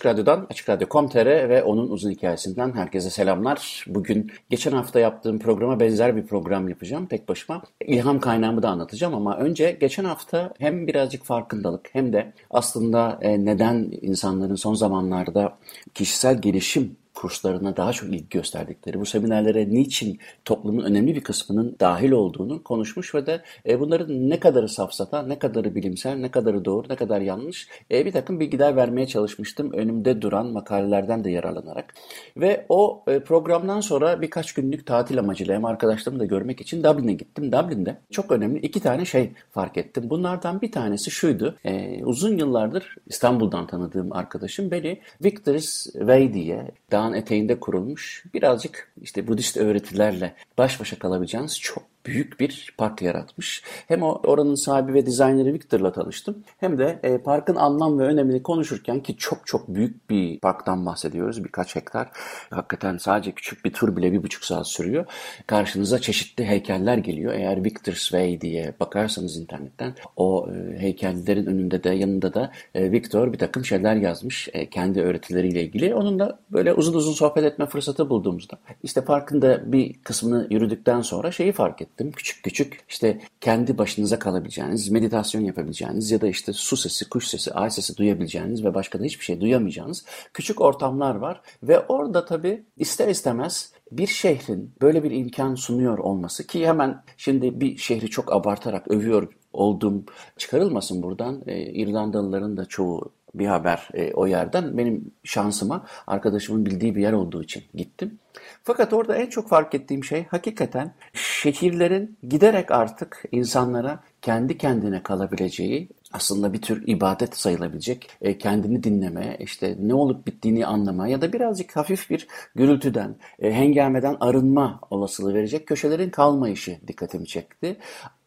Açık Radyo'dan, Açık Radyo.com.tr ve onun uzun hikayesinden herkese selamlar. Bugün geçen hafta yaptığım programa benzer bir program yapacağım tek başıma. İlham kaynağımı da anlatacağım ama önce geçen hafta hem birazcık farkındalık hem de aslında e, neden insanların son zamanlarda kişisel gelişim kurslarına daha çok ilgi gösterdikleri, bu seminerlere niçin toplumun önemli bir kısmının dahil olduğunu konuşmuş ve de e, bunların ne kadarı safsata, ne kadarı bilimsel, ne kadarı doğru, ne kadar yanlış e, bir takım bilgiler vermeye çalışmıştım önümde duran makalelerden de yararlanarak. Ve o e, programdan sonra birkaç günlük tatil amacıyla hem arkadaşlarımı da görmek için Dublin'e gittim. Dublin'de çok önemli iki tane şey fark ettim. Bunlardan bir tanesi şuydu. E, uzun yıllardır İstanbul'dan tanıdığım arkadaşım beni Victor's Way diye dağın eteğinde kurulmuş. Birazcık işte Budist öğretilerle baş başa kalabileceğiniz çok büyük bir park yaratmış. Hem oranın sahibi ve dizayneri Victor'la tanıştım. Hem de e, parkın anlam ve önemini konuşurken ki çok çok büyük bir parktan bahsediyoruz. Birkaç hektar. Hakikaten sadece küçük bir tur bile bir buçuk saat sürüyor. Karşınıza çeşitli heykeller geliyor. Eğer Victor's Way diye bakarsanız internetten o e, heykellerin önünde de yanında da e, Victor bir takım şeyler yazmış. E, kendi öğretileriyle ilgili. Onunla böyle uzun uzun sohbet etme fırsatı bulduğumuzda işte parkın da bir kısmını yürüdükten sonra şeyi fark ettim ettim. Küçük küçük işte kendi başınıza kalabileceğiniz, meditasyon yapabileceğiniz ya da işte su sesi, kuş sesi, ay sesi duyabileceğiniz ve başka da hiçbir şey duyamayacağınız küçük ortamlar var. Ve orada tabii ister istemez bir şehrin böyle bir imkan sunuyor olması ki hemen şimdi bir şehri çok abartarak övüyor olduğum çıkarılmasın buradan. E, İrlandalıların da çoğu bir haber e, o yerden. Benim şansıma arkadaşımın bildiği bir yer olduğu için gittim. Fakat orada en çok fark ettiğim şey hakikaten şehirlerin giderek artık insanlara kendi kendine kalabileceği aslında bir tür ibadet sayılabilecek e, kendini dinleme, işte ne olup bittiğini anlama ya da birazcık hafif bir gürültüden, e, hengameden arınma olasılığı verecek köşelerin kalmayışı dikkatimi çekti.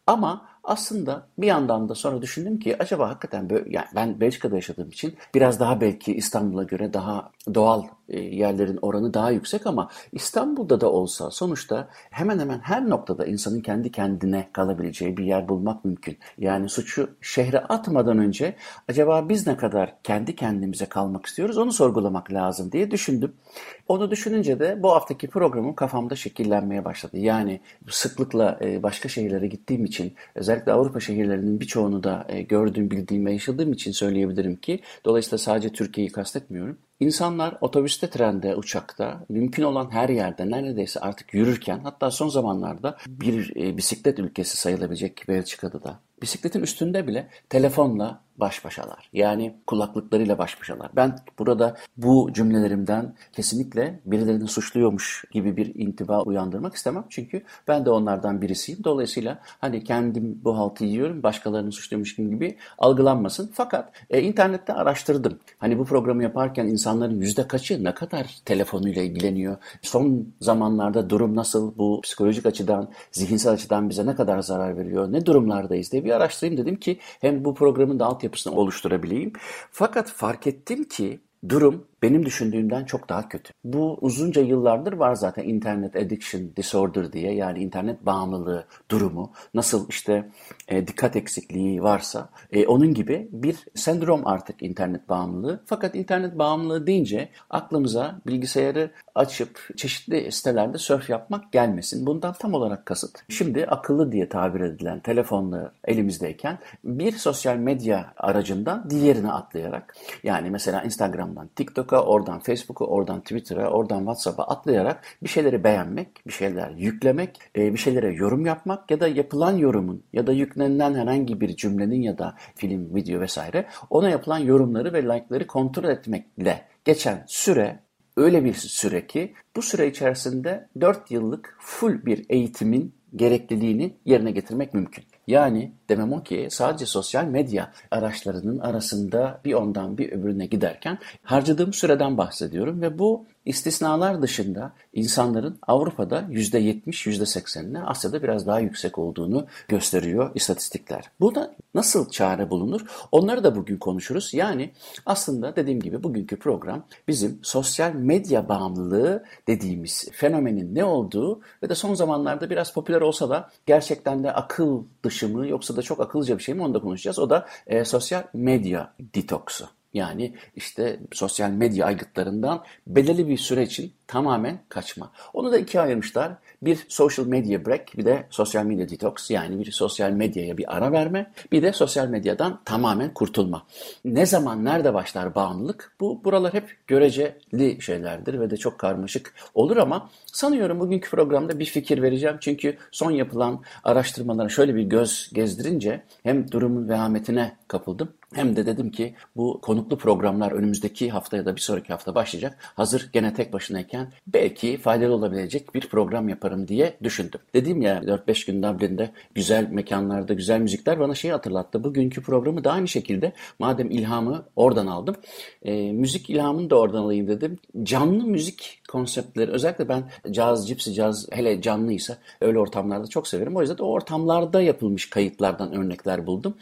Ama aslında bir yandan da sonra düşündüm ki acaba hakikaten böyle, yani ben Belçika'da yaşadığım için biraz daha belki İstanbul'a göre daha doğal yerlerin oranı daha yüksek ama İstanbul'da da olsa sonuçta hemen hemen her noktada insanın kendi kendine kalabileceği bir yer bulmak mümkün. Yani suçu şehre atmadan önce acaba biz ne kadar kendi kendimize kalmak istiyoruz onu sorgulamak lazım diye düşündüm. Onu düşününce de bu haftaki programım kafamda şekillenmeye başladı. Yani sıklıkla e, başka şehirlere gittiğim için özellikle Avrupa şehirlerinin birçoğunu da e, gördüğüm, bildiğim ve yaşadığım için söyleyebilirim ki dolayısıyla sadece Türkiye'yi kastetmiyorum. İnsanlar otobüste, trende, uçakta, mümkün olan her yerde neredeyse artık yürürken hatta son zamanlarda bir e, bisiklet ülkesi sayılabilecek Belçika'da da bisikletin üstünde bile telefonla baş başalar. Yani kulaklıklarıyla baş başalar. Ben burada bu cümlelerimden kesinlikle birilerini suçluyormuş gibi bir intiba uyandırmak istemem. Çünkü ben de onlardan birisiyim. Dolayısıyla hani kendim bu haltı yiyorum, başkalarını suçluyormuş gibi algılanmasın. Fakat e, internette araştırdım. Hani bu programı yaparken insanların yüzde kaçı ne kadar telefonuyla ilgileniyor? Son zamanlarda durum nasıl? Bu psikolojik açıdan, zihinsel açıdan bize ne kadar zarar veriyor? Ne durumlardayız diye bir araştırayım dedim ki hem bu programın da altyapısını oluşturabileyim. Fakat fark ettim ki durum benim düşündüğümden çok daha kötü. Bu uzunca yıllardır var zaten internet addiction disorder diye yani internet bağımlılığı durumu. Nasıl işte e, dikkat eksikliği varsa e, onun gibi bir sendrom artık internet bağımlılığı. Fakat internet bağımlılığı deyince aklımıza bilgisayarı açıp çeşitli sitelerde surf yapmak gelmesin. Bundan tam olarak kasıt. Şimdi akıllı diye tabir edilen telefonla elimizdeyken bir sosyal medya aracından diğerine atlayarak yani mesela Instagram'dan TikTok'a Facebook'a, oradan Facebook'a, oradan Twitter'a, oradan WhatsApp'a atlayarak bir şeyleri beğenmek, bir şeyler yüklemek, e, bir şeylere yorum yapmak ya da yapılan yorumun ya da yüklenilen herhangi bir cümlenin ya da film, video vesaire ona yapılan yorumları ve like'ları kontrol etmekle geçen süre öyle bir süre ki bu süre içerisinde 4 yıllık full bir eğitimin gerekliliğini yerine getirmek mümkün. Yani demem o ki sadece sosyal medya araçlarının arasında bir ondan bir öbürüne giderken harcadığım süreden bahsediyorum ve bu istisnalar dışında insanların Avrupa'da %70, %80'ine Asya'da biraz daha yüksek olduğunu gösteriyor istatistikler. Burada nasıl çare bulunur? Onları da bugün konuşuruz. Yani aslında dediğim gibi bugünkü program bizim sosyal medya bağımlılığı dediğimiz fenomenin ne olduğu ve de son zamanlarda biraz popüler olsa da gerçekten de akıl dışı mı yoksa da çok akıllıca bir şey mi onu da konuşacağız. O da e, sosyal medya detoksu. Yani işte sosyal medya aygıtlarından belirli bir süre için tamamen kaçma. Onu da ikiye ayırmışlar. Bir social media break, bir de sosyal medya detox yani bir sosyal medyaya bir ara verme, bir de sosyal medyadan tamamen kurtulma. Ne zaman, nerede başlar bağımlılık? Bu buralar hep göreceli şeylerdir ve de çok karmaşık olur ama sanıyorum bugünkü programda bir fikir vereceğim. Çünkü son yapılan araştırmalara şöyle bir göz gezdirince hem durumun vehametine kapıldım hem de dedim ki bu konuklu programlar önümüzdeki hafta ya da bir sonraki hafta başlayacak. Hazır gene tek başınayken belki faydalı olabilecek bir program yaparım diye düşündüm. Dedim ya 4-5 gün Dublin'de güzel mekanlarda güzel müzikler bana şeyi hatırlattı. Bugünkü programı da aynı şekilde madem ilhamı oradan aldım. E, müzik ilhamını da oradan alayım dedim. Canlı müzik konseptleri özellikle ben caz, cipsi caz hele canlıysa öyle ortamlarda çok severim. O yüzden o ortamlarda yapılmış kayıtlardan örnekler buldum.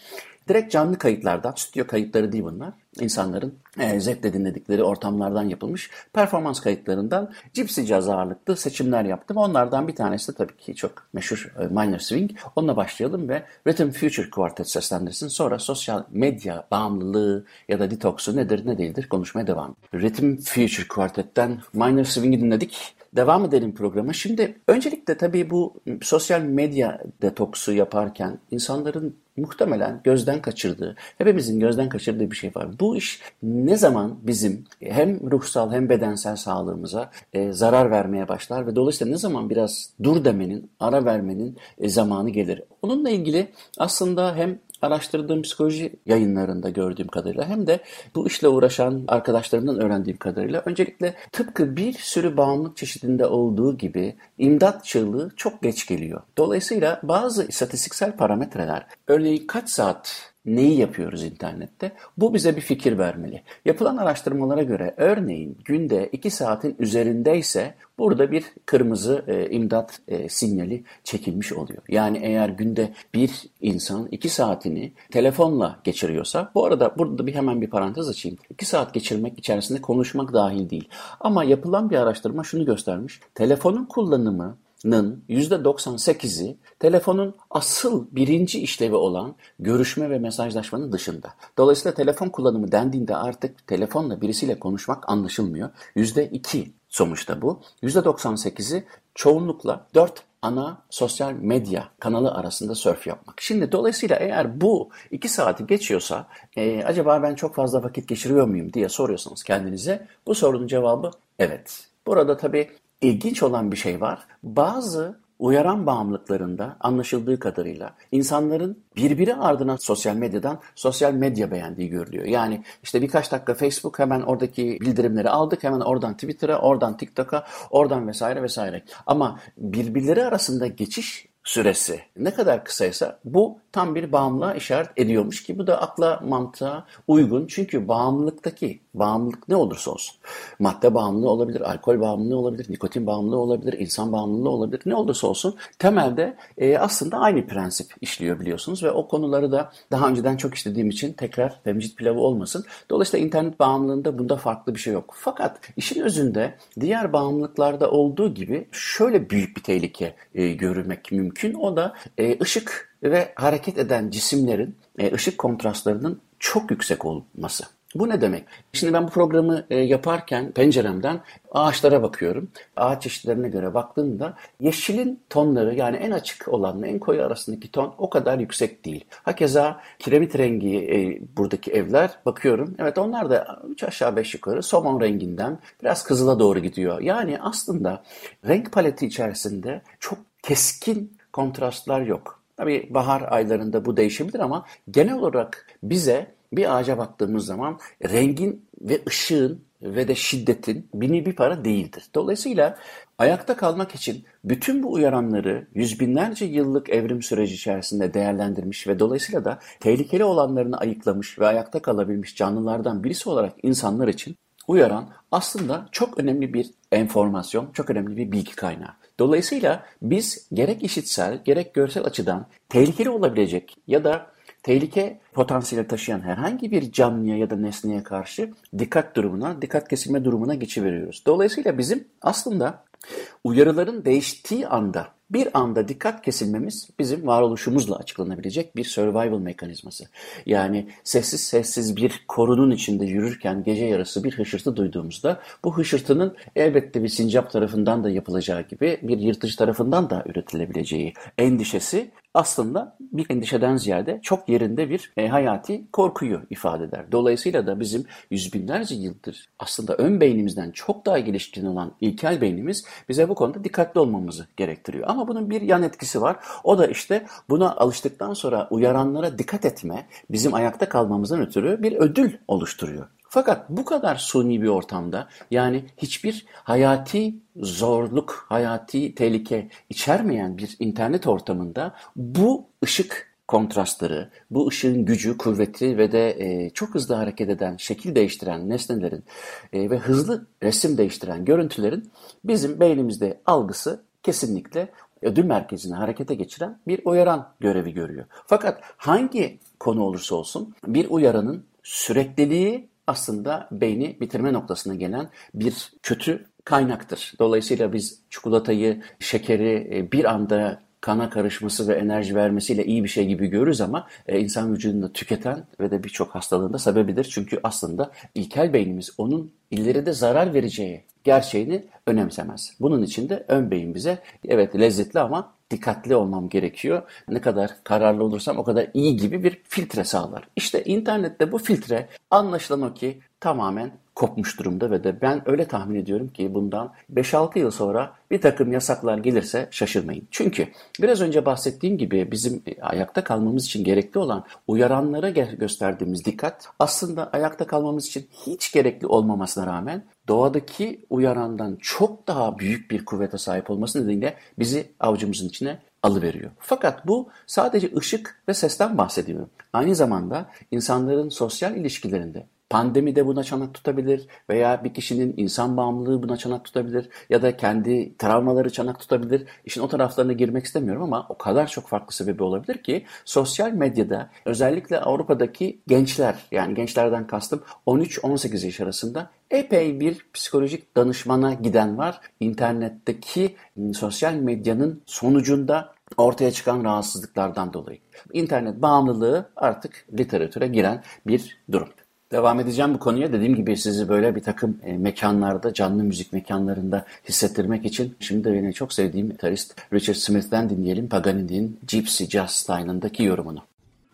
Direkt canlı kayıtlardan, stüdyo kayıtları değil bunlar. İnsanların e, zevkle dinledikleri ortamlardan yapılmış performans kayıtlarından Gypsy Jazz ağırlıklı seçimler yaptım. Onlardan bir tanesi de tabii ki çok meşhur e, Minor Swing. Onunla başlayalım ve Rhythm Future Quartet seslendirsin. Sonra sosyal medya bağımlılığı ya da detoksu nedir ne değildir konuşmaya devam. Rhythm Future Quartet'ten Minor Swing'i dinledik. Devam edelim programa. Şimdi öncelikle tabii bu sosyal medya detoksu yaparken insanların muhtemelen gözden kaçırdığı, hepimizin gözden kaçırdığı bir şey var. Bu iş ne zaman bizim hem ruhsal hem bedensel sağlığımıza e, zarar vermeye başlar ve dolayısıyla ne zaman biraz dur demenin, ara vermenin e, zamanı gelir. Onunla ilgili aslında hem araştırdığım psikoloji yayınlarında gördüğüm kadarıyla hem de bu işle uğraşan arkadaşlarımdan öğrendiğim kadarıyla öncelikle tıpkı bir sürü bağımlılık çeşidinde olduğu gibi imdat çığlığı çok geç geliyor. Dolayısıyla bazı istatistiksel parametreler örneğin kaç saat neyi yapıyoruz internette? Bu bize bir fikir vermeli. Yapılan araştırmalara göre örneğin günde 2 saatin üzerindeyse burada bir kırmızı e, imdat e, sinyali çekilmiş oluyor. Yani eğer günde bir insan 2 saatini telefonla geçiriyorsa bu arada burada bir hemen bir parantez açayım. 2 saat geçirmek içerisinde konuşmak dahil değil. Ama yapılan bir araştırma şunu göstermiş. Telefonun kullanımı %98'i telefonun asıl birinci işlevi olan görüşme ve mesajlaşmanın dışında. Dolayısıyla telefon kullanımı dendiğinde artık telefonla birisiyle konuşmak anlaşılmıyor. %2 sonuçta bu. %98'i çoğunlukla 4 ana sosyal medya kanalı arasında surf yapmak. Şimdi dolayısıyla eğer bu iki saati geçiyorsa e, acaba ben çok fazla vakit geçiriyor muyum diye soruyorsanız kendinize bu sorunun cevabı evet. Burada tabii ilginç olan bir şey var. Bazı uyaran bağımlılıklarında anlaşıldığı kadarıyla insanların birbiri ardına sosyal medyadan sosyal medya beğendiği görülüyor. Yani işte birkaç dakika Facebook hemen oradaki bildirimleri aldık hemen oradan Twitter'a, oradan TikTok'a, oradan vesaire vesaire. Ama birbirleri arasında geçiş süresi ne kadar kısaysa bu tam bir bağımlılığa işaret ediyormuş ki bu da akla mantığa uygun. Çünkü bağımlılıktaki bağımlılık ne olursa olsun madde bağımlılığı olabilir, alkol bağımlılığı olabilir, nikotin bağımlılığı olabilir, insan bağımlılığı olabilir ne olursa olsun temelde e, aslında aynı prensip işliyor biliyorsunuz ve o konuları da daha önceden çok işlediğim için tekrar temcit pilavı olmasın. Dolayısıyla internet bağımlılığında bunda farklı bir şey yok. Fakat işin özünde diğer bağımlılıklarda olduğu gibi şöyle büyük bir tehlike e, görmek mümkün. O da e, ışık ve hareket eden cisimlerin e, ışık kontrastlarının çok yüksek olması. Bu ne demek? Şimdi ben bu programı e, yaparken penceremden ağaçlara bakıyorum. Ağaç çeşitlerine göre baktığımda yeşilin tonları yani en açık olanla en koyu arasındaki ton o kadar yüksek değil. Hakeza kiremit rengi e, buradaki evler bakıyorum. Evet onlar da 3 aşağı 5 yukarı somon renginden biraz kızıla doğru gidiyor. Yani aslında renk paleti içerisinde çok keskin kontrastlar yok. Tabii bahar aylarında bu değişebilir ama genel olarak bize bir ağaca baktığımız zaman rengin ve ışığın ve de şiddetin bini bir para değildir. Dolayısıyla ayakta kalmak için bütün bu uyaranları yüz binlerce yıllık evrim süreci içerisinde değerlendirmiş ve dolayısıyla da tehlikeli olanlarını ayıklamış ve ayakta kalabilmiş canlılardan birisi olarak insanlar için uyaran aslında çok önemli bir enformasyon, çok önemli bir bilgi kaynağı. Dolayısıyla biz gerek işitsel gerek görsel açıdan tehlikeli olabilecek ya da tehlike potansiyeli taşıyan herhangi bir canlıya ya da nesneye karşı dikkat durumuna, dikkat kesilme durumuna geçiveriyoruz. Dolayısıyla bizim aslında uyarıların değiştiği anda bir anda dikkat kesilmemiz bizim varoluşumuzla açıklanabilecek bir survival mekanizması. Yani sessiz sessiz bir korunun içinde yürürken gece yarısı bir hışırtı duyduğumuzda bu hışırtının elbette bir sincap tarafından da yapılacağı gibi bir yırtıcı tarafından da üretilebileceği endişesi aslında bir endişeden ziyade çok yerinde bir e, hayati korkuyu ifade eder. Dolayısıyla da bizim yüz binlerce yıldır aslında ön beynimizden çok daha gelişkin olan ilkel beynimiz bize bu konuda dikkatli olmamızı gerektiriyor. Ama bunun bir yan etkisi var. O da işte buna alıştıktan sonra uyaranlara dikkat etme bizim ayakta kalmamızdan ötürü bir ödül oluşturuyor. Fakat bu kadar suni bir ortamda yani hiçbir hayati zorluk, hayati tehlike içermeyen bir internet ortamında bu ışık kontrastları, bu ışığın gücü, kuvveti ve de e, çok hızlı hareket eden, şekil değiştiren nesnelerin e, ve hızlı resim değiştiren görüntülerin bizim beynimizde algısı kesinlikle ödül merkezini harekete geçiren bir uyaran görevi görüyor. Fakat hangi konu olursa olsun bir uyaranın sürekliliği aslında beyni bitirme noktasına gelen bir kötü kaynaktır. Dolayısıyla biz çikolatayı, şekeri e, bir anda kana karışması ve enerji vermesiyle iyi bir şey gibi görürüz ama e, insan vücudunda tüketen ve de birçok hastalığında sebebidir. Çünkü aslında ilkel beynimiz onun ileride zarar vereceği gerçeğini önemsemez. Bunun için de ön beyin bize evet lezzetli ama dikkatli olmam gerekiyor. Ne kadar kararlı olursam o kadar iyi gibi bir filtre sağlar. İşte internette bu filtre anlaşılan o ki tamamen kopmuş durumda ve de ben öyle tahmin ediyorum ki bundan 5-6 yıl sonra bir takım yasaklar gelirse şaşırmayın. Çünkü biraz önce bahsettiğim gibi bizim ayakta kalmamız için gerekli olan uyaranlara gösterdiğimiz dikkat aslında ayakta kalmamız için hiç gerekli olmamasına rağmen doğadaki uyarandan çok daha büyük bir kuvvete sahip olması nedeniyle bizi avcımızın içine alıveriyor. Fakat bu sadece ışık ve sesten bahsediyorum. Aynı zamanda insanların sosyal ilişkilerinde Pandemi de buna çanak tutabilir veya bir kişinin insan bağımlılığı buna çanak tutabilir ya da kendi travmaları çanak tutabilir. İşin o taraflarına girmek istemiyorum ama o kadar çok farklı sebebi olabilir ki sosyal medyada özellikle Avrupa'daki gençler yani gençlerden kastım 13-18 yaş arasında epey bir psikolojik danışmana giden var. İnternetteki sosyal medyanın sonucunda ortaya çıkan rahatsızlıklardan dolayı. İnternet bağımlılığı artık literatüre giren bir durum. Devam edeceğim bu konuya. Dediğim gibi sizi böyle bir takım e, mekanlarda, canlı müzik mekanlarında hissettirmek için şimdi de benim çok sevdiğim gitarist Richard Smith'ten dinleyelim Pagani'nin Gypsy Jazz Style'ındaki yorumunu.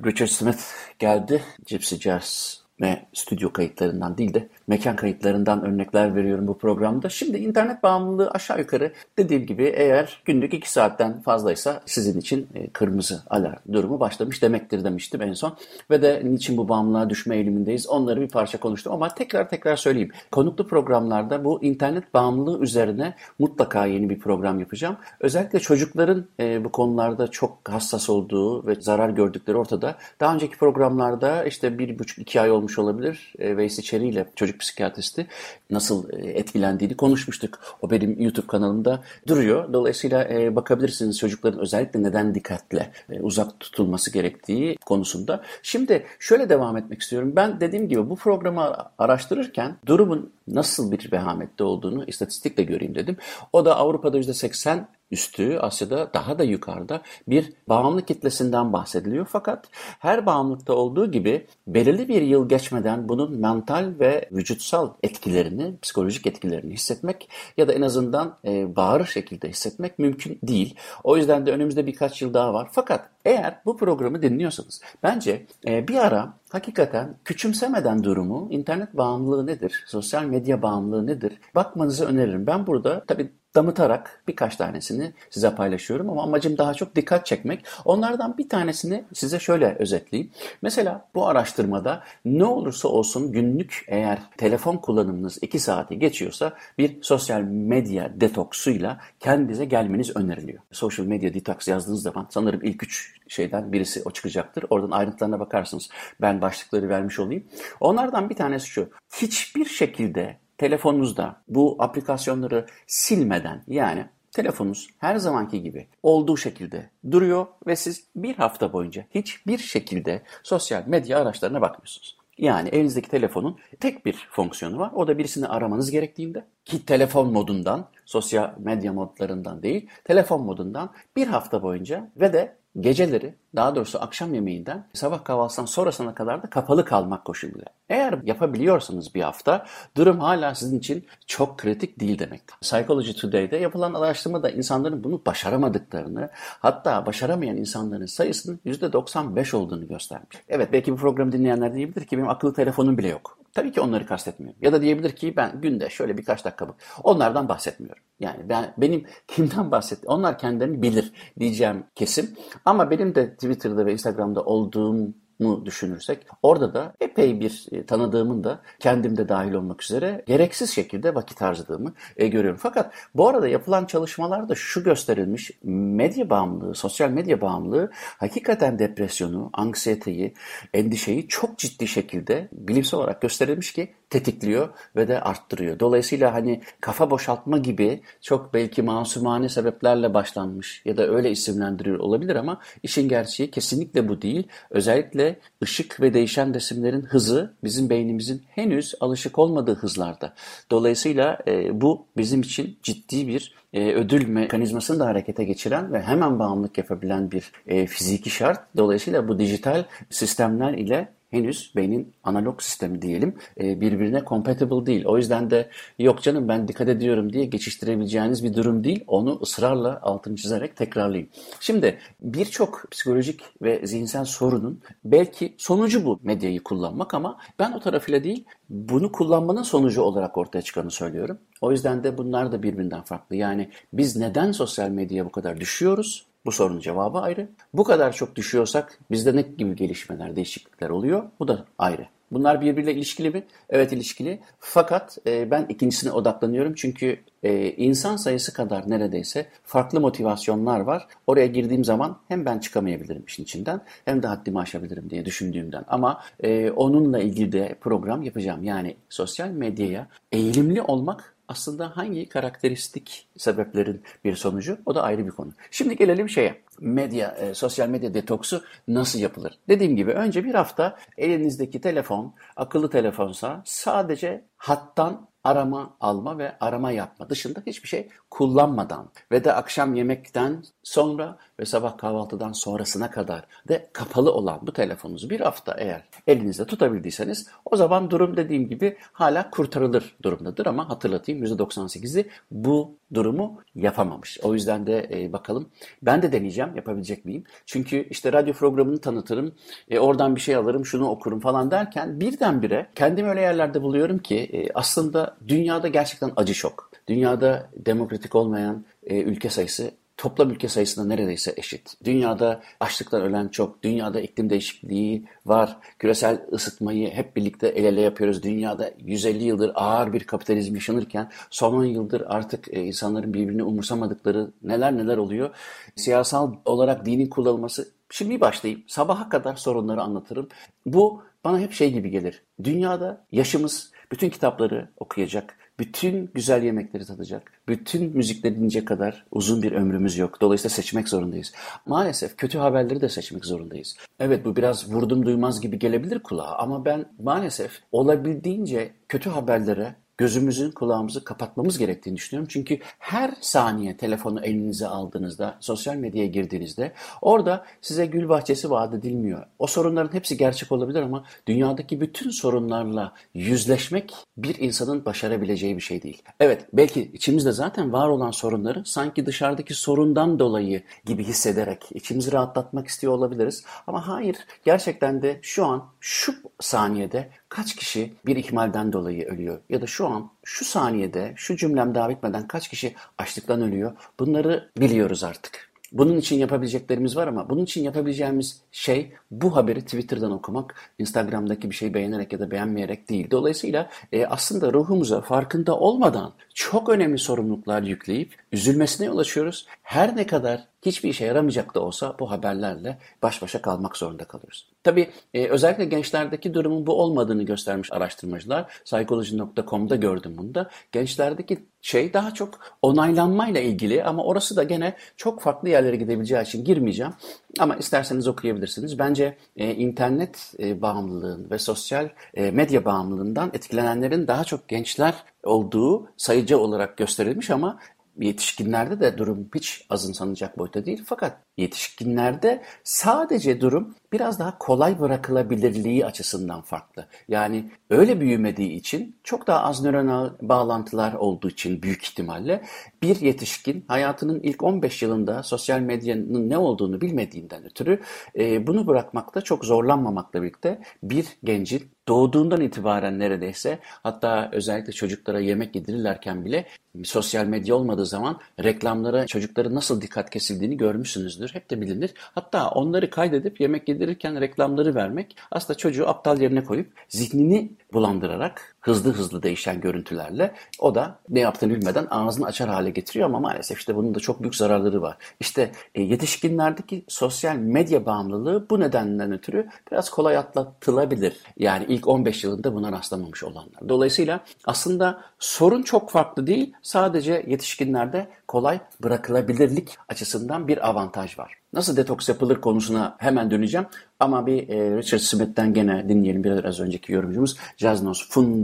Richard Smith geldi. Gypsy Jazz ve stüdyo kayıtlarından değil de mekan kayıtlarından örnekler veriyorum bu programda. Şimdi internet bağımlılığı aşağı yukarı dediğim gibi eğer günlük 2 saatten fazlaysa sizin için e, kırmızı alarm durumu başlamış demektir demiştim en son. Ve de niçin bu bağımlılığa düşme eğilimindeyiz onları bir parça konuştum ama tekrar tekrar söyleyeyim. Konuklu programlarda bu internet bağımlılığı üzerine mutlaka yeni bir program yapacağım. Özellikle çocukların e, bu konularda çok hassas olduğu ve zarar gördükleri ortada. Daha önceki programlarda işte bir buçuk iki ay olmuş olabilir. E, Veysi ile çocuk psikiyatristi nasıl e, etkilendiğini konuşmuştuk. O benim YouTube kanalımda duruyor. Dolayısıyla e, bakabilirsiniz çocukların özellikle neden dikkatle e, uzak tutulması gerektiği konusunda. Şimdi şöyle devam etmek istiyorum. Ben dediğim gibi bu programı araştırırken durumun nasıl bir vehamette olduğunu istatistikle göreyim dedim. O da Avrupa'da %80 üstü Asya'da daha da yukarıda bir bağımlı kitlesinden bahsediliyor. Fakat her bağımlılıkta olduğu gibi belirli bir yıl geçmeden bunun mental ve vücutsal etkilerini, psikolojik etkilerini hissetmek ya da en azından e, bağır şekilde hissetmek mümkün değil. O yüzden de önümüzde birkaç yıl daha var. Fakat Eğer bu programı dinliyorsanız bence e, bir ara hakikaten küçümsemeden durumu, internet bağımlılığı nedir, sosyal medya bağımlılığı nedir bakmanızı öneririm. Ben burada tabii damıtarak birkaç tanesini size paylaşıyorum ama amacım daha çok dikkat çekmek. Onlardan bir tanesini size şöyle özetleyeyim. Mesela bu araştırmada ne olursa olsun günlük eğer telefon kullanımınız 2 saati geçiyorsa bir sosyal medya detoksuyla kendinize gelmeniz öneriliyor. Social media detox yazdığınız zaman sanırım ilk üç şeyden birisi o çıkacaktır. Oradan ayrıntılarına bakarsınız. Ben başlıkları vermiş olayım. Onlardan bir tanesi şu. Hiçbir şekilde telefonunuzda bu aplikasyonları silmeden yani telefonunuz her zamanki gibi olduğu şekilde duruyor ve siz bir hafta boyunca hiçbir şekilde sosyal medya araçlarına bakmıyorsunuz. Yani elinizdeki telefonun tek bir fonksiyonu var. O da birisini aramanız gerektiğinde ki telefon modundan, sosyal medya modlarından değil, telefon modundan bir hafta boyunca ve de geceleri daha doğrusu akşam yemeğinden sabah kahvaltısından sonrasına kadar da kapalı kalmak koşuluyla. Eğer yapabiliyorsanız bir hafta durum hala sizin için çok kritik değil demektir. Psychology Today'de yapılan araştırmada insanların bunu başaramadıklarını hatta başaramayan insanların sayısının %95 olduğunu göstermiş. Evet belki bu programı dinleyenler diyebilir ki benim akıllı telefonum bile yok. Tabii ki onları kastetmiyorum. Ya da diyebilir ki ben günde şöyle birkaç dakika bak. Onlardan bahsetmiyorum. Yani ben benim kimden bahset? Onlar kendilerini bilir diyeceğim kesim. Ama benim de Twitter'da ve Instagram'da olduğum mu düşünürsek orada da epey bir e, tanıdığımın da kendimde dahil olmak üzere gereksiz şekilde vakit harcadığımı e, görüyorum. Fakat bu arada yapılan çalışmalarda şu gösterilmiş medya bağımlılığı, sosyal medya bağımlılığı hakikaten depresyonu, anksiyeteyi, endişeyi çok ciddi şekilde bilimsel olarak gösterilmiş ki tetikliyor ve de arttırıyor. Dolayısıyla hani kafa boşaltma gibi çok belki masumane sebeplerle başlanmış ya da öyle isimlendiriyor olabilir ama işin gerçeği kesinlikle bu değil. Özellikle ışık ve değişen resimlerin hızı bizim beynimizin henüz alışık olmadığı hızlarda. Dolayısıyla e, bu bizim için ciddi bir e, ödül mekanizmasını da harekete geçiren ve hemen bağımlılık yapabilen bir e, fiziki şart. Dolayısıyla bu dijital sistemler ile henüz beynin analog sistemi diyelim e, birbirine compatible değil. O yüzden de yok canım ben dikkat ediyorum diye geçiştirebileceğiniz bir durum değil. Onu ısrarla altını çizerek tekrarlayayım. Şimdi birçok psikolojik ve zihinsel sorunun belki sonucu bu medyayı kullanmak ama ben o tarafıyla değil bunu kullanmanın sonucu olarak ortaya çıkanı söylüyorum. O yüzden de bunlar da birbirinden farklı. Yani biz neden sosyal medyaya bu kadar düşüyoruz? Bu sorunun cevabı ayrı. Bu kadar çok düşüyorsak bizde ne gibi gelişmeler, değişiklikler oluyor? Bu da ayrı. Bunlar birbiriyle ilişkili mi? Evet ilişkili. Fakat e, ben ikincisine odaklanıyorum çünkü e, insan sayısı kadar neredeyse farklı motivasyonlar var. Oraya girdiğim zaman hem ben çıkamayabilirim işin içinden hem de haddimi aşabilirim diye düşündüğümden. Ama e, onunla ilgili de program yapacağım. Yani sosyal medyaya eğilimli olmak aslında hangi karakteristik sebeplerin bir sonucu o da ayrı bir konu. Şimdi gelelim şeye medya, e, sosyal medya detoksu nasıl yapılır? Dediğim gibi önce bir hafta elinizdeki telefon, akıllı telefonsa sadece hattan arama alma ve arama yapma dışında hiçbir şey kullanmadan ve de akşam yemekten sonra ve sabah kahvaltıdan sonrasına kadar de kapalı olan bu telefonunuzu bir hafta eğer elinizde tutabildiyseniz o zaman durum dediğim gibi hala kurtarılır durumdadır ama hatırlatayım %98'i bu durumu yapamamış. O yüzden de e, bakalım ben de deneyeceğim yapabilecek miyim? Çünkü işte radyo programını tanıtırım, e, oradan bir şey alırım, şunu okurum falan derken birdenbire kendimi öyle yerlerde buluyorum ki e, aslında dünyada gerçekten acı şok. Dünyada demokratik olmayan e, ülke sayısı toplam ülke sayısına neredeyse eşit. Dünyada açlıktan ölen çok, dünyada iklim değişikliği var, küresel ısıtmayı hep birlikte el ele yapıyoruz. Dünyada 150 yıldır ağır bir kapitalizm yaşanırken son 10 yıldır artık e, insanların birbirini umursamadıkları neler neler oluyor. Siyasal olarak dinin kullanılması Şimdi başlayayım. Sabaha kadar sorunları anlatırım. Bu bana hep şey gibi gelir. Dünyada yaşımız bütün kitapları okuyacak, bütün güzel yemekleri tadacak, bütün müzikleri dinleyecek kadar uzun bir ömrümüz yok. Dolayısıyla seçmek zorundayız. Maalesef kötü haberleri de seçmek zorundayız. Evet bu biraz vurdum duymaz gibi gelebilir kulağa ama ben maalesef olabildiğince kötü haberlere gözümüzün kulağımızı kapatmamız gerektiğini düşünüyorum. Çünkü her saniye telefonu elinize aldığınızda, sosyal medyaya girdiğinizde orada size gül bahçesi vaat edilmiyor. O sorunların hepsi gerçek olabilir ama dünyadaki bütün sorunlarla yüzleşmek bir insanın başarabileceği bir şey değil. Evet belki içimizde zaten var olan sorunları sanki dışarıdaki sorundan dolayı gibi hissederek içimizi rahatlatmak istiyor olabiliriz. Ama hayır gerçekten de şu an şu saniyede kaç kişi bir ihmalden dolayı ölüyor? Ya da şu an şu saniyede şu cümlem daha bitmeden kaç kişi açlıktan ölüyor? Bunları biliyoruz artık. Bunun için yapabileceklerimiz var ama bunun için yapabileceğimiz şey bu haberi Twitter'dan okumak, Instagram'daki bir şeyi beğenerek ya da beğenmeyerek değil. Dolayısıyla e, aslında ruhumuza farkında olmadan çok önemli sorumluluklar yükleyip üzülmesine yol açıyoruz. Her ne kadar hiçbir işe yaramayacak da olsa bu haberlerle baş başa kalmak zorunda kalıyoruz. Tabii e, özellikle gençlerdeki durumun bu olmadığını göstermiş araştırmacılar. Psychology.com'da gördüm bunu da. Gençlerdeki şey daha çok onaylanmayla ilgili ama orası da gene çok farklı yerlere gidebileceği için girmeyeceğim. Ama isterseniz okuyabilirsiniz. Bence e, internet e, bağımlılığın ve sosyal e, medya bağımlılığından etkilenenlerin daha çok gençler olduğu sayıcı olarak gösterilmiş ama yetişkinlerde de durum hiç azımsanacak boyuta değil. Fakat yetişkinlerde sadece durum biraz daha kolay bırakılabilirliği açısından farklı. Yani öyle büyümediği için çok daha az nöronal bağlantılar olduğu için büyük ihtimalle bir yetişkin hayatının ilk 15 yılında sosyal medyanın ne olduğunu bilmediğinden ötürü e, bunu bırakmakta çok zorlanmamakla birlikte bir gencin doğduğundan itibaren neredeyse hatta özellikle çocuklara yemek yedirirlerken bile sosyal medya olmadığı zaman reklamlara çocukların nasıl dikkat kesildiğini görmüşsünüzdür. Hep de bilinir. Hatta onları kaydedip yemek yedirirken reklamları vermek aslında çocuğu aptal yerine koyup zihnini bulandırarak hızlı hızlı değişen görüntülerle o da ne yaptığını bilmeden ağzını açar hale getiriyor ama maalesef işte bunun da çok büyük zararları var. İşte e, yetişkinlerdeki sosyal medya bağımlılığı bu nedenden ötürü biraz kolay atlatılabilir. Yani ilk 15 yılında buna rastlamamış olanlar. Dolayısıyla aslında sorun çok farklı değil. Sadece yetişkinlerde kolay bırakılabilirlik açısından bir avantaj var. Nasıl detoks yapılır konusuna hemen döneceğim. Ama bir e, Richard Smith'ten gene dinleyelim biraz önceki yorumcumuz. Jazz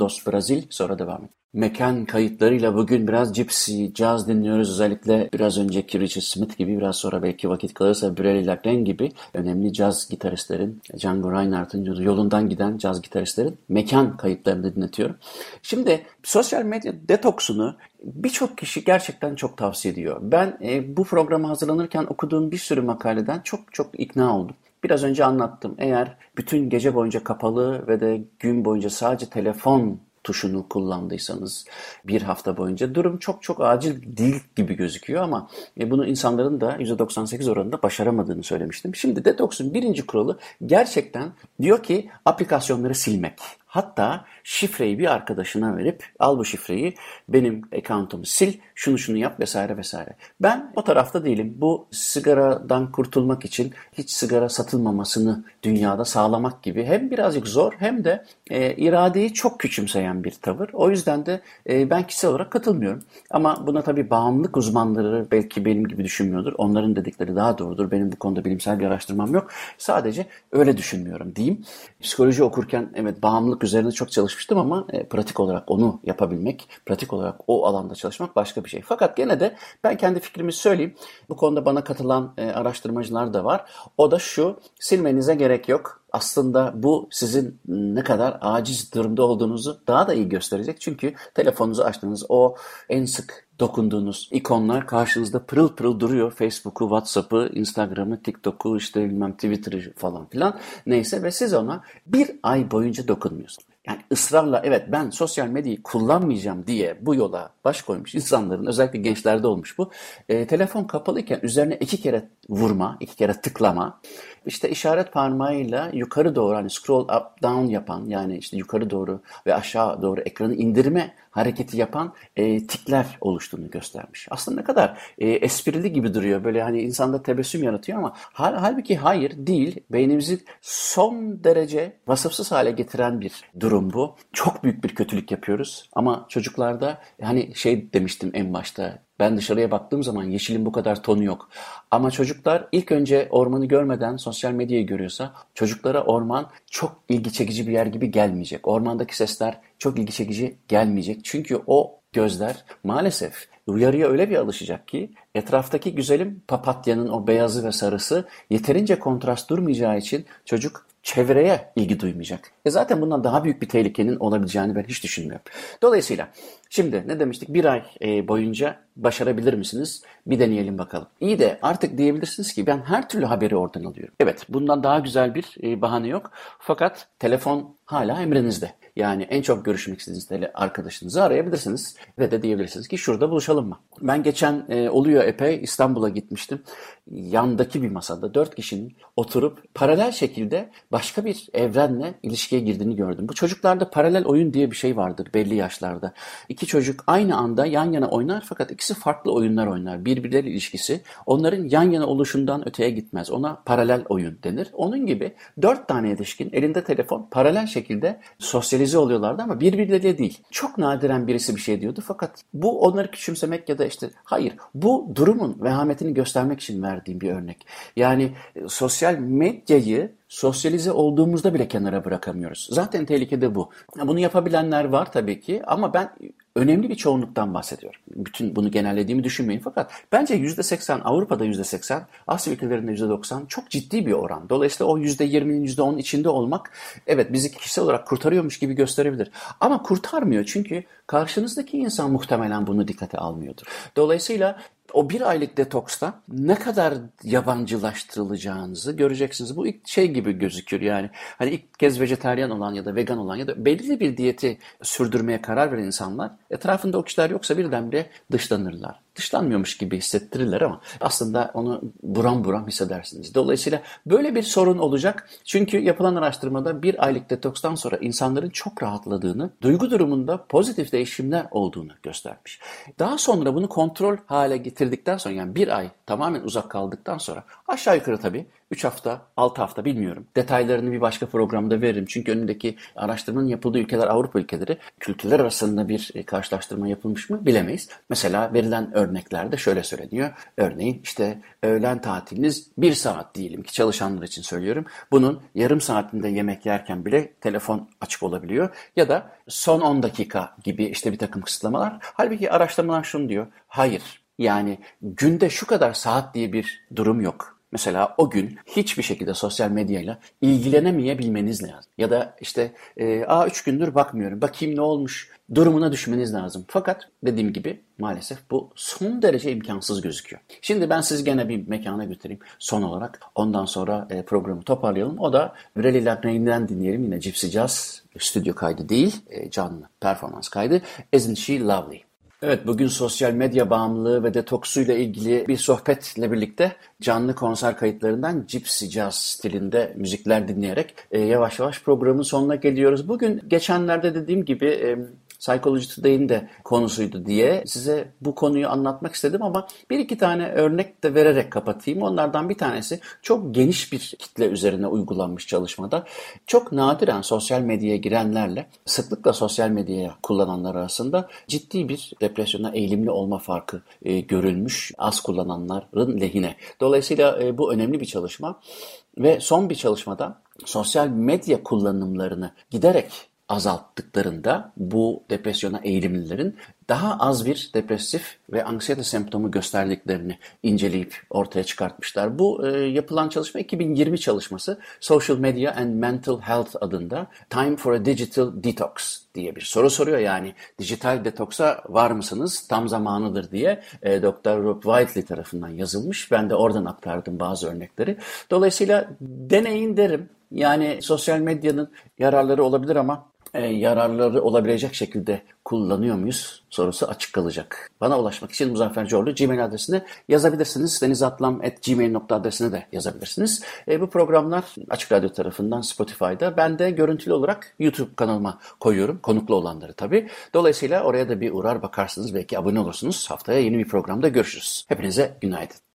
Fundos Brazil sonra devam edelim mekan kayıtlarıyla bugün biraz gypsy, caz dinliyoruz. Özellikle biraz önceki Richard Smith gibi biraz sonra belki vakit kalırsa Brelli Lacren gibi önemli caz gitaristlerin, Django Reinhardt'ın yolundan giden caz gitaristlerin mekan kayıtlarını dinletiyorum. Şimdi sosyal medya detoksunu birçok kişi gerçekten çok tavsiye ediyor. Ben e, bu programa hazırlanırken okuduğum bir sürü makaleden çok çok ikna oldum. Biraz önce anlattım. Eğer bütün gece boyunca kapalı ve de gün boyunca sadece telefon tuşunu kullandıysanız bir hafta boyunca durum çok çok acil değil gibi gözüküyor ama e, bunu insanların da %98 oranında başaramadığını söylemiştim. Şimdi Detox'un birinci kuralı gerçekten diyor ki aplikasyonları silmek. Hatta şifreyi bir arkadaşına verip al bu şifreyi benim account'umu sil şunu şunu yap vesaire vesaire. Ben o tarafta değilim. Bu sigaradan kurtulmak için hiç sigara satılmamasını dünyada sağlamak gibi hem birazcık zor hem de e, iradeyi çok küçümseyen bir tavır. O yüzden de e, ben kişisel olarak katılmıyorum. Ama buna tabii bağımlılık uzmanları belki benim gibi düşünmüyordur. Onların dedikleri daha doğrudur. Benim bu konuda bilimsel bir araştırmam yok. Sadece öyle düşünmüyorum diyeyim. Psikoloji okurken evet bağımlılık üzerine çok çalışmıştım ama e, pratik olarak onu yapabilmek, pratik olarak o alanda çalışmak başka bir şey. Fakat gene de ben kendi fikrimi söyleyeyim. Bu konuda bana katılan e, araştırmacılar da var. O da şu, silmenize gerek yok aslında bu sizin ne kadar aciz durumda olduğunuzu daha da iyi gösterecek. Çünkü telefonunuzu açtığınız o en sık dokunduğunuz ikonlar karşınızda pırıl pırıl duruyor. Facebook'u, WhatsApp'ı, Instagram'ı, TikTok'u, işte bilmem Twitter'ı falan filan neyse ve siz ona bir ay boyunca dokunmuyorsunuz. Yani ısrarla evet ben sosyal medyayı kullanmayacağım diye bu yola baş koymuş insanların özellikle gençlerde olmuş bu. E, telefon kapalıyken üzerine iki kere vurma, iki kere tıklama işte işaret parmağıyla yukarı doğru hani scroll up down yapan yani işte yukarı doğru ve aşağı doğru ekranı indirme hareketi yapan e, tikler oluştuğunu göstermiş. Aslında ne kadar e, esprili gibi duruyor. Böyle hani insanda tebessüm yaratıyor ama hal, halbuki hayır değil. Beynimizi son derece vasıfsız hale getiren bir durum bu. Çok büyük bir kötülük yapıyoruz ama çocuklarda hani şey demiştim en başta Ben dışarıya baktığım zaman yeşilin bu kadar tonu yok. Ama çocuklar ilk önce ormanı görmeden sosyal medyayı görüyorsa çocuklara orman çok ilgi çekici bir yer gibi gelmeyecek. Ormandaki sesler çok ilgi çekici gelmeyecek. Çünkü o gözler maalesef uyarıya öyle bir alışacak ki etraftaki güzelim papatyanın o beyazı ve sarısı yeterince kontrast durmayacağı için çocuk çevreye ilgi duymayacak. E zaten bundan daha büyük bir tehlikenin olabileceğini ben hiç düşünmüyorum. Dolayısıyla şimdi ne demiştik bir ay e, boyunca başarabilir misiniz? Bir deneyelim bakalım. İyi de artık diyebilirsiniz ki ben her türlü haberi oradan alıyorum. Evet bundan daha güzel bir e, bahane yok. Fakat telefon hala emrinizde. Yani en çok görüşmek istediğiniz arkadaşınızı arayabilirsiniz ve de diyebilirsiniz ki şurada buluşalım mı? Ben geçen e, oluyor epey İstanbul'a gitmiştim. Yandaki bir masada dört kişinin oturup paralel şekilde başka bir evrenle ilişkiye girdiğini gördüm. Bu çocuklarda paralel oyun diye bir şey vardır belli yaşlarda. İki çocuk aynı anda yan yana oynar fakat ikisi farklı oyunlar oynar. Birbirleri ilişkisi onların yan yana oluşundan öteye gitmez. Ona paralel oyun denir. Onun gibi dört tane yetişkin elinde telefon paralel şekilde sosyalize oluyorlardı ama birbirleriyle değil. Çok nadiren birisi bir şey diyordu fakat bu onları küçümsemek ya da işte hayır bu durumun vehametini göstermek için verdiğim bir örnek. Yani e, sosyal medyayı sosyalize olduğumuzda bile kenara bırakamıyoruz. Zaten tehlikede bu. Bunu yapabilenler var tabii ki ama ben önemli bir çoğunluktan bahsediyorum. Bütün bunu genellediğimi düşünmeyin fakat bence %80 Avrupa'da %80, Asya ülkelerinde %90 çok ciddi bir oran. Dolayısıyla o %20'nin %10'un içinde olmak evet bizi kişisel olarak kurtarıyormuş gibi gösterebilir. Ama kurtarmıyor çünkü karşınızdaki insan muhtemelen bunu dikkate almıyordur. Dolayısıyla o bir aylık detoksta ne kadar yabancılaştırılacağınızı göreceksiniz. Bu ilk şey gibi gözükür yani. Hani ilk kez vejetaryen olan ya da vegan olan ya da belirli bir diyeti sürdürmeye karar veren insanlar etrafında o kişiler yoksa birdenbire dışlanırlar dışlanmıyormuş gibi hissettirirler ama aslında onu buram buram hissedersiniz. Dolayısıyla böyle bir sorun olacak. Çünkü yapılan araştırmada bir aylık detokstan sonra insanların çok rahatladığını, duygu durumunda pozitif değişimler olduğunu göstermiş. Daha sonra bunu kontrol hale getirdikten sonra yani bir ay tamamen uzak kaldıktan sonra aşağı yukarı tabii 3 hafta, 6 hafta bilmiyorum. Detaylarını bir başka programda veririm. Çünkü önündeki araştırmanın yapıldığı ülkeler Avrupa ülkeleri. Kültürler arasında bir e, karşılaştırma yapılmış mı bilemeyiz. Mesela verilen örneklerde şöyle söyleniyor. Örneğin işte öğlen tatiliniz bir saat diyelim ki çalışanlar için söylüyorum. Bunun yarım saatinde yemek yerken bile telefon açık olabiliyor. Ya da son 10 dakika gibi işte bir takım kısıtlamalar. Halbuki araştırmalar şunu diyor. Hayır yani günde şu kadar saat diye bir durum yok. Mesela o gün hiçbir şekilde sosyal medyayla ilgilenemeyebilmeniz lazım. Ya da işte e, aa üç gündür bakmıyorum bakayım ne olmuş durumuna düşmeniz lazım. Fakat dediğim gibi maalesef bu son derece imkansız gözüküyor. Şimdi ben sizi gene bir mekana götüreyim son olarak. Ondan sonra e, programı toparlayalım. O da Vreli Lagnain'den dinleyelim. Yine Gypsy Jazz stüdyo kaydı değil, e, canlı performans kaydı. Isn't She Lovely? Evet bugün sosyal medya bağımlılığı ve detoksuyla ilgili bir sohbetle birlikte canlı konser kayıtlarından Gypsy Jazz stilinde müzikler dinleyerek e, yavaş yavaş programın sonuna geliyoruz. Bugün geçenlerde dediğim gibi e, Psychology Today'in de konusuydu diye size bu konuyu anlatmak istedim ama bir iki tane örnek de vererek kapatayım. Onlardan bir tanesi çok geniş bir kitle üzerine uygulanmış çalışmada. Çok nadiren sosyal medyaya girenlerle sıklıkla sosyal medyaya kullananlar arasında ciddi bir depresyona eğilimli olma farkı e, görülmüş az kullananların lehine. Dolayısıyla e, bu önemli bir çalışma ve son bir çalışmada sosyal medya kullanımlarını giderek azalttıklarında bu depresyona eğilimlilerin daha az bir depresif ve anksiyete semptomu gösterdiklerini inceleyip ortaya çıkartmışlar. Bu e, yapılan çalışma 2020 çalışması Social Media and Mental Health adında Time for a Digital Detox diye bir soru soruyor. Yani dijital detoksa var mısınız? Tam zamanıdır diye e, Dr. Rob Whiteley tarafından yazılmış. Ben de oradan aktardım bazı örnekleri. Dolayısıyla deneyin derim. Yani sosyal medyanın yararları olabilir ama e, yararları olabilecek şekilde kullanıyor muyuz sorusu açık kalacak. Bana ulaşmak için Muzaffer Coğlu Gmail adresine yazabilirsiniz. denizatlam.gmail.com adresine de yazabilirsiniz. E, bu programlar Açık Radyo tarafından Spotify'da. Ben de görüntülü olarak YouTube kanalıma koyuyorum. Konuklu olanları tabii. Dolayısıyla oraya da bir uğrar bakarsınız. Belki abone olursunuz. Haftaya yeni bir programda görüşürüz. Hepinize günaydın.